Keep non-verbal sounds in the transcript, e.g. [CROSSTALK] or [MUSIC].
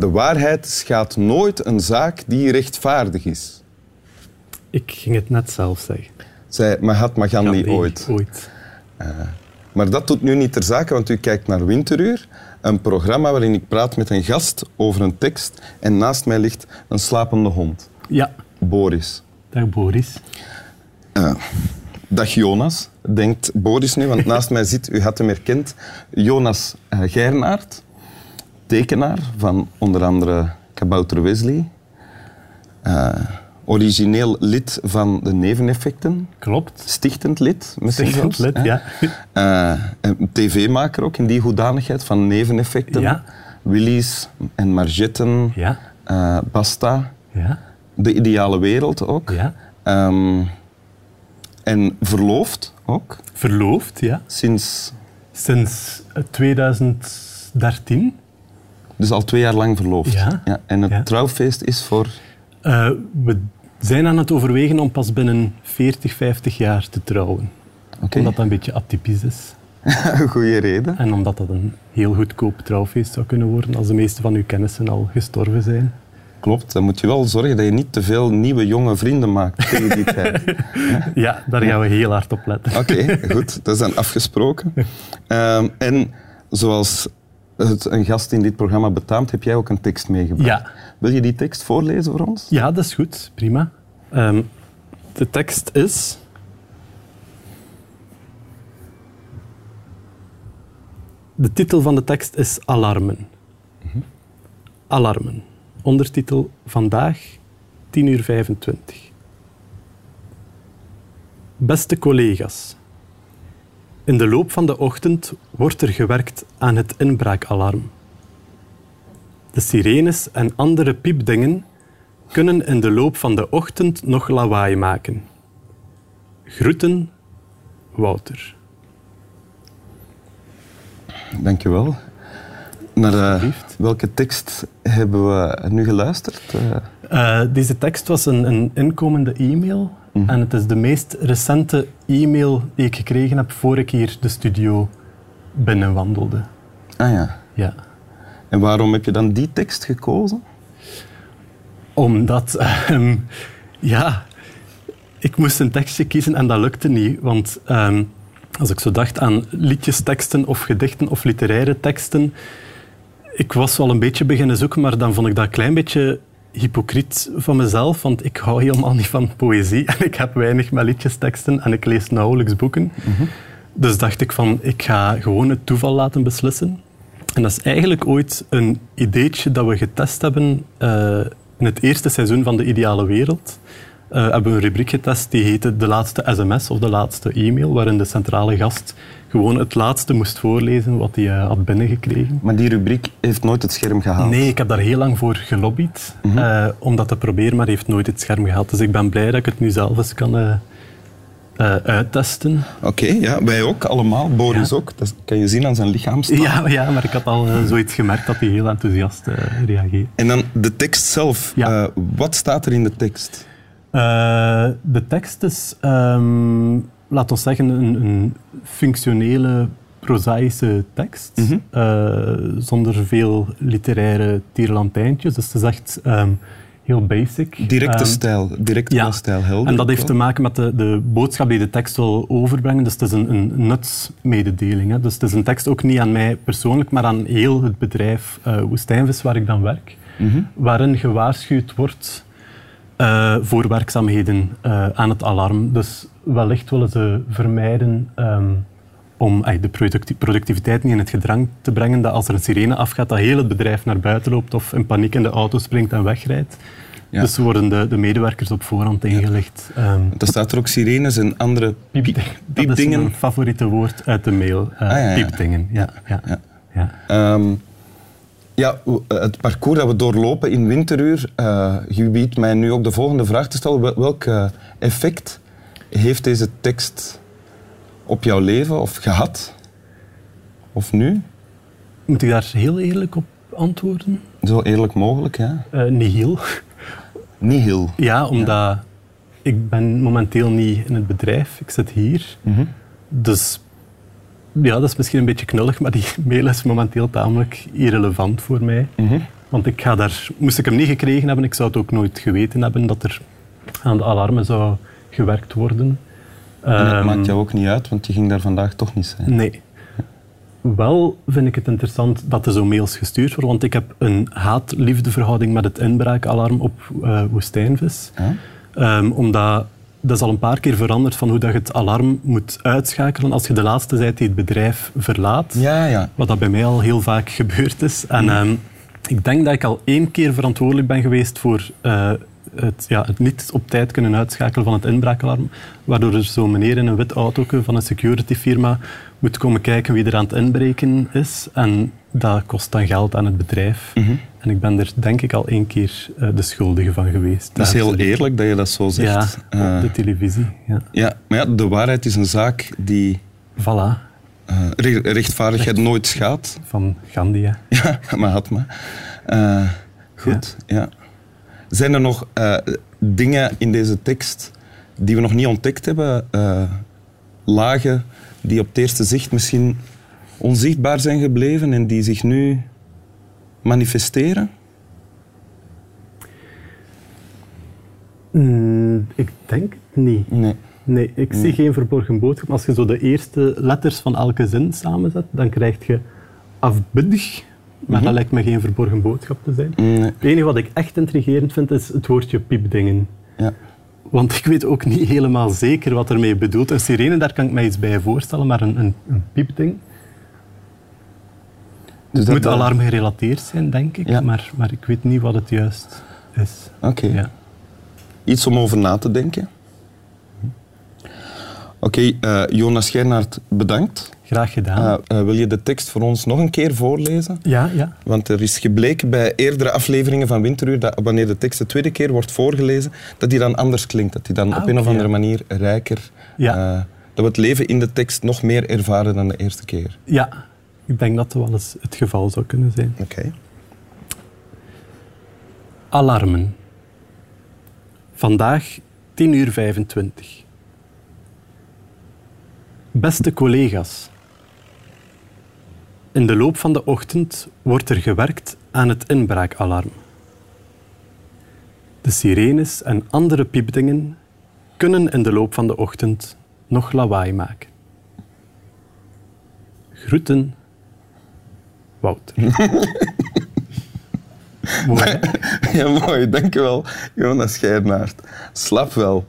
de waarheid schaadt nooit een zaak die rechtvaardig is. Ik ging het net zelf zeggen. Zei Mahatma Gandhi Gandhi, ooit. ooit. Maar dat doet nu niet ter zake, want u kijkt naar Winteruur, een programma waarin ik praat met een gast over een tekst en naast mij ligt een slapende hond, Ja, Boris. dag Boris. Dag Jonas, denkt Boris nu, want naast mij zit, u had hem herkend, Jonas uh, Geirnaert, tekenaar van onder andere Kabouter Wesley, Eh, origineel lid van de Neveneffecten, Klopt. stichtend lid, misschien Stichtend lid, ja. Eh, tv-maker ook in die hoedanigheid van neveneffecten. Ja. Willy's en Margetten, Ja, eh, Basta, ja, De Ideale Wereld ook. ja. Ehm, en verloofd ook, Verloofd, ja. sinds, Sinds eh, 2013. Dus al twee jaar lang verloofd. Ja. en het Ja. trouwfeest is voor... Eh, we zijn aan het overwegen om pas binnen 40, 50 jaar te trouwen. Oké, Omdat dat een beetje atypisch is. [LAUGHS] goede reden. En omdat dat een heel goedkoop trouwfeest zou kunnen worden als de meeste van uw kennissen al gestorven zijn. Klopt, dan moet je wel zorgen dat je niet te veel nieuwe jonge vrienden maakt tegen die [LAUGHS] tijd. Ja, daar gaan we heel hard op letten. Oké, goed. Dat is dan afgesproken. [LAUGHS] Ehm, en zoals het een gast in dit programma betaamt, heb jij ook een tekst meegebracht. Ja. Wil je die tekst voorlezen voor ons? Ja, dat is goed. Prima. Ehm, de tekst is... De titel van de tekst is Alarmen. Alarmen. Ondertitel Vandaag, 10 uur 25. Beste collega's. In de loop van de ochtend wordt er gewerkt aan het inbraakalarm. De sirenes en andere piepdingen kunnen in de loop van de ochtend nog lawaai maken. Groeten, Wouter. Dankjewel. Naar Alsjeblieft. welke tekst hebben we nu geluisterd? Eh, Eh, deze tekst was een, een inkomende e-mail. En het is de meest recente e-mail die ik gekregen heb voor ik hier de studio binnenwandelde. ah ja. Ja. En waarom heb je dan die tekst gekozen? Omdat, ehm, ja, ik moest een tekstje kiezen en dat lukte niet. Want ehm, als ik zo dacht aan liedjesteksten of gedichten of literaire teksten, ik was wel een beetje beginnen zoeken, maar dan vond ik dat een klein beetje hypocriet van mezelf, want ik hou helemaal niet van poëzie en ik heb weinig met liedjesteksten en ik lees nauwelijks boeken. Dus dacht ik van, ik ga gewoon het toeval laten beslissen. En dat is eigenlijk ooit een ideetje dat we getest hebben eh, in het eerste seizoen van De Ideale Wereld. Eh, hebben we een rubriek getest die heette De laatste sms of De laatste e-mail, waarin de centrale gast gewoon het laatste moest voorlezen wat hij eh, had binnengekregen. Maar die rubriek heeft nooit het scherm gehaald. Nee, ik heb daar heel lang voor gelobbyd eh, om dat te proberen, maar heeft nooit het scherm gehaald. Dus ik ben blij dat ik het nu zelf eens kan uittesten. Oké, ja, wij ook, allemaal. Boris Ja. ook. Dat kan je zien aan zijn lichaamstaal. Ja, ja, maar ik had al zoiets gemerkt dat hij heel enthousiast reageert. En dan de tekst zelf. Ja. Wat staat er in de tekst? Eh, de tekst is, ehm laat ons zeggen, een, een functionele, prozaïsche tekst. Mhm. eh, zonder veel literaire tierlantijntjes. Dus het is echt ehm, heel basic. Directe Ehm, stijl, directe ja. stijl, helder. En dat heeft te maken met de, de boodschap die de tekst wil overbrengen. Dus het is een, een nutsmededeling. Hè. Dus het is een tekst ook niet aan mij persoonlijk, maar aan heel het bedrijf eh Woestijnvis waar ik dan werk. Mhm. Waarin gewaarschuwd wordt eh, voor werkzaamheden eh, aan het alarm. Dus wellicht willen ze vermijden ehm, om de producti- productiviteit niet in het gedrang te brengen, dat als er een sirene afgaat, dat heel het bedrijf naar buiten loopt of in paniek in de auto springt en wegrijdt. Ja. Dus worden de, de medewerkers op voorhand ingelicht. Ehm Er staat er ook sirenes en andere piep, piep- dat is piepdingen. mijn favoriete woord uit de mail. eh, Ah, ja, ja. Piepdingen, ja. ja, Ja. Ja. W- het parcours dat we doorlopen in Winteruur uh, gebiedt mij nu ook de volgende vraag te stellen. Wel- Welk eh, effect heeft deze tekst op jouw leven of gehad? Of nu? Moet ik daar heel eerlijk op antwoorden? Zo eerlijk mogelijk, ja. Eh niet heel. Niet heel. Ja, omdat ik ben momenteel niet in het bedrijf. Ik zit hier. Mhm. Dus ja, dat is misschien een beetje knullig, maar die [LAUGHS] mail is momenteel tamelijk irrelevant voor mij. Mhm. Want ik ga daar, moest ik hem niet gekregen hebben, ik zou het ook nooit geweten hebben dat er aan de alarmen zou gewerkt worden. En het Ehm, maakt jou ook niet uit, want je ging daar vandaag toch niet zijn. Nee. Wel vind ik het interessant dat er zo mails gestuurd worden, want ik heb een haat-liefdeverhouding met het inbraakalarm op eh, woestijnvis. Ja? Ehm, omdat dat is al een paar keer veranderd van hoe dat je het alarm moet uitschakelen als je de laatste tijd die het bedrijf verlaat. Ja, ja. Wat dat bij mij al heel vaak [LAUGHS] gebeurd is. En ehm, ik denk dat ik al één keer verantwoordelijk ben geweest voor eh, het, ja, het niet op tijd kunnen uitschakelen van het inbraakalarm. Waardoor er zo'n meneer in een wit auto van een security firma moet komen kijken wie er aan het inbreken is. En dat kost dan geld aan het bedrijf. En ik ben er denk ik al één keer eh, de schuldige van geweest. Dat is heel eerlijk dat je dat zo Ja, zegt. Eh, op de televisie. Ja. ja, maar ja, de waarheid is een zaak die Voilà, eh, re- rechtvaardigheid nooit schaadt. van Gandhi. hè. Ja, [LAUGHS] Mahatma. Eh goed, ja. Zijn er nog eh, dingen in deze tekst die we nog niet ontdekt hebben? eh, lagen die op het eerste zicht misschien onzichtbaar zijn gebleven en die zich nu manifesteren? Mm, ik denk het niet. Nee. Nee, ik zie geen verborgen boodschap. Als je zo de eerste letters van elke zin samenzet, dan krijg je afbiddig. Maar dat lijkt me geen verborgen boodschap te zijn. Nee. Het enige wat ik echt intrigerend vind, is het woordje piepdingen. Ja. Want ik weet ook niet helemaal zeker wat ermee bedoeld. Een sirene, daar kan ik mij iets bij voorstellen, maar een, een, een piepding... Dus dat- moet alarm gerelateerd zijn, denk ik. Ja. Maar, maar ik weet niet wat het juist is. Oké. Ja. Iets om over na te denken. Oké, eh, Jonas Gernaert, bedankt. Graag gedaan. Eh, eh, wil je de tekst voor ons nog een keer voorlezen? ja, ja. Want er is gebleken bij eerdere afleveringen van Winteruur dat wanneer de tekst de tweede keer wordt voorgelezen, dat die dan anders klinkt. Dat die dan Ah, op een of andere manier rijker... Ja. dat we het leven in de tekst nog meer ervaren dan de eerste keer. Ja, ik denk dat dat wel eens het geval zou kunnen zijn. Oké. Alarmen. Vandaag 10 uur 25. Beste collega's. In de loop van de ochtend wordt er gewerkt aan het inbraakalarm. De sirenes en andere piepdingen kunnen in de loop van de ochtend nog lawaai maken. Groeten, Wouter. Mooi? [LAUGHS] Ja, mooi. Dankjewel, Jonas Gernaert. Slap wel.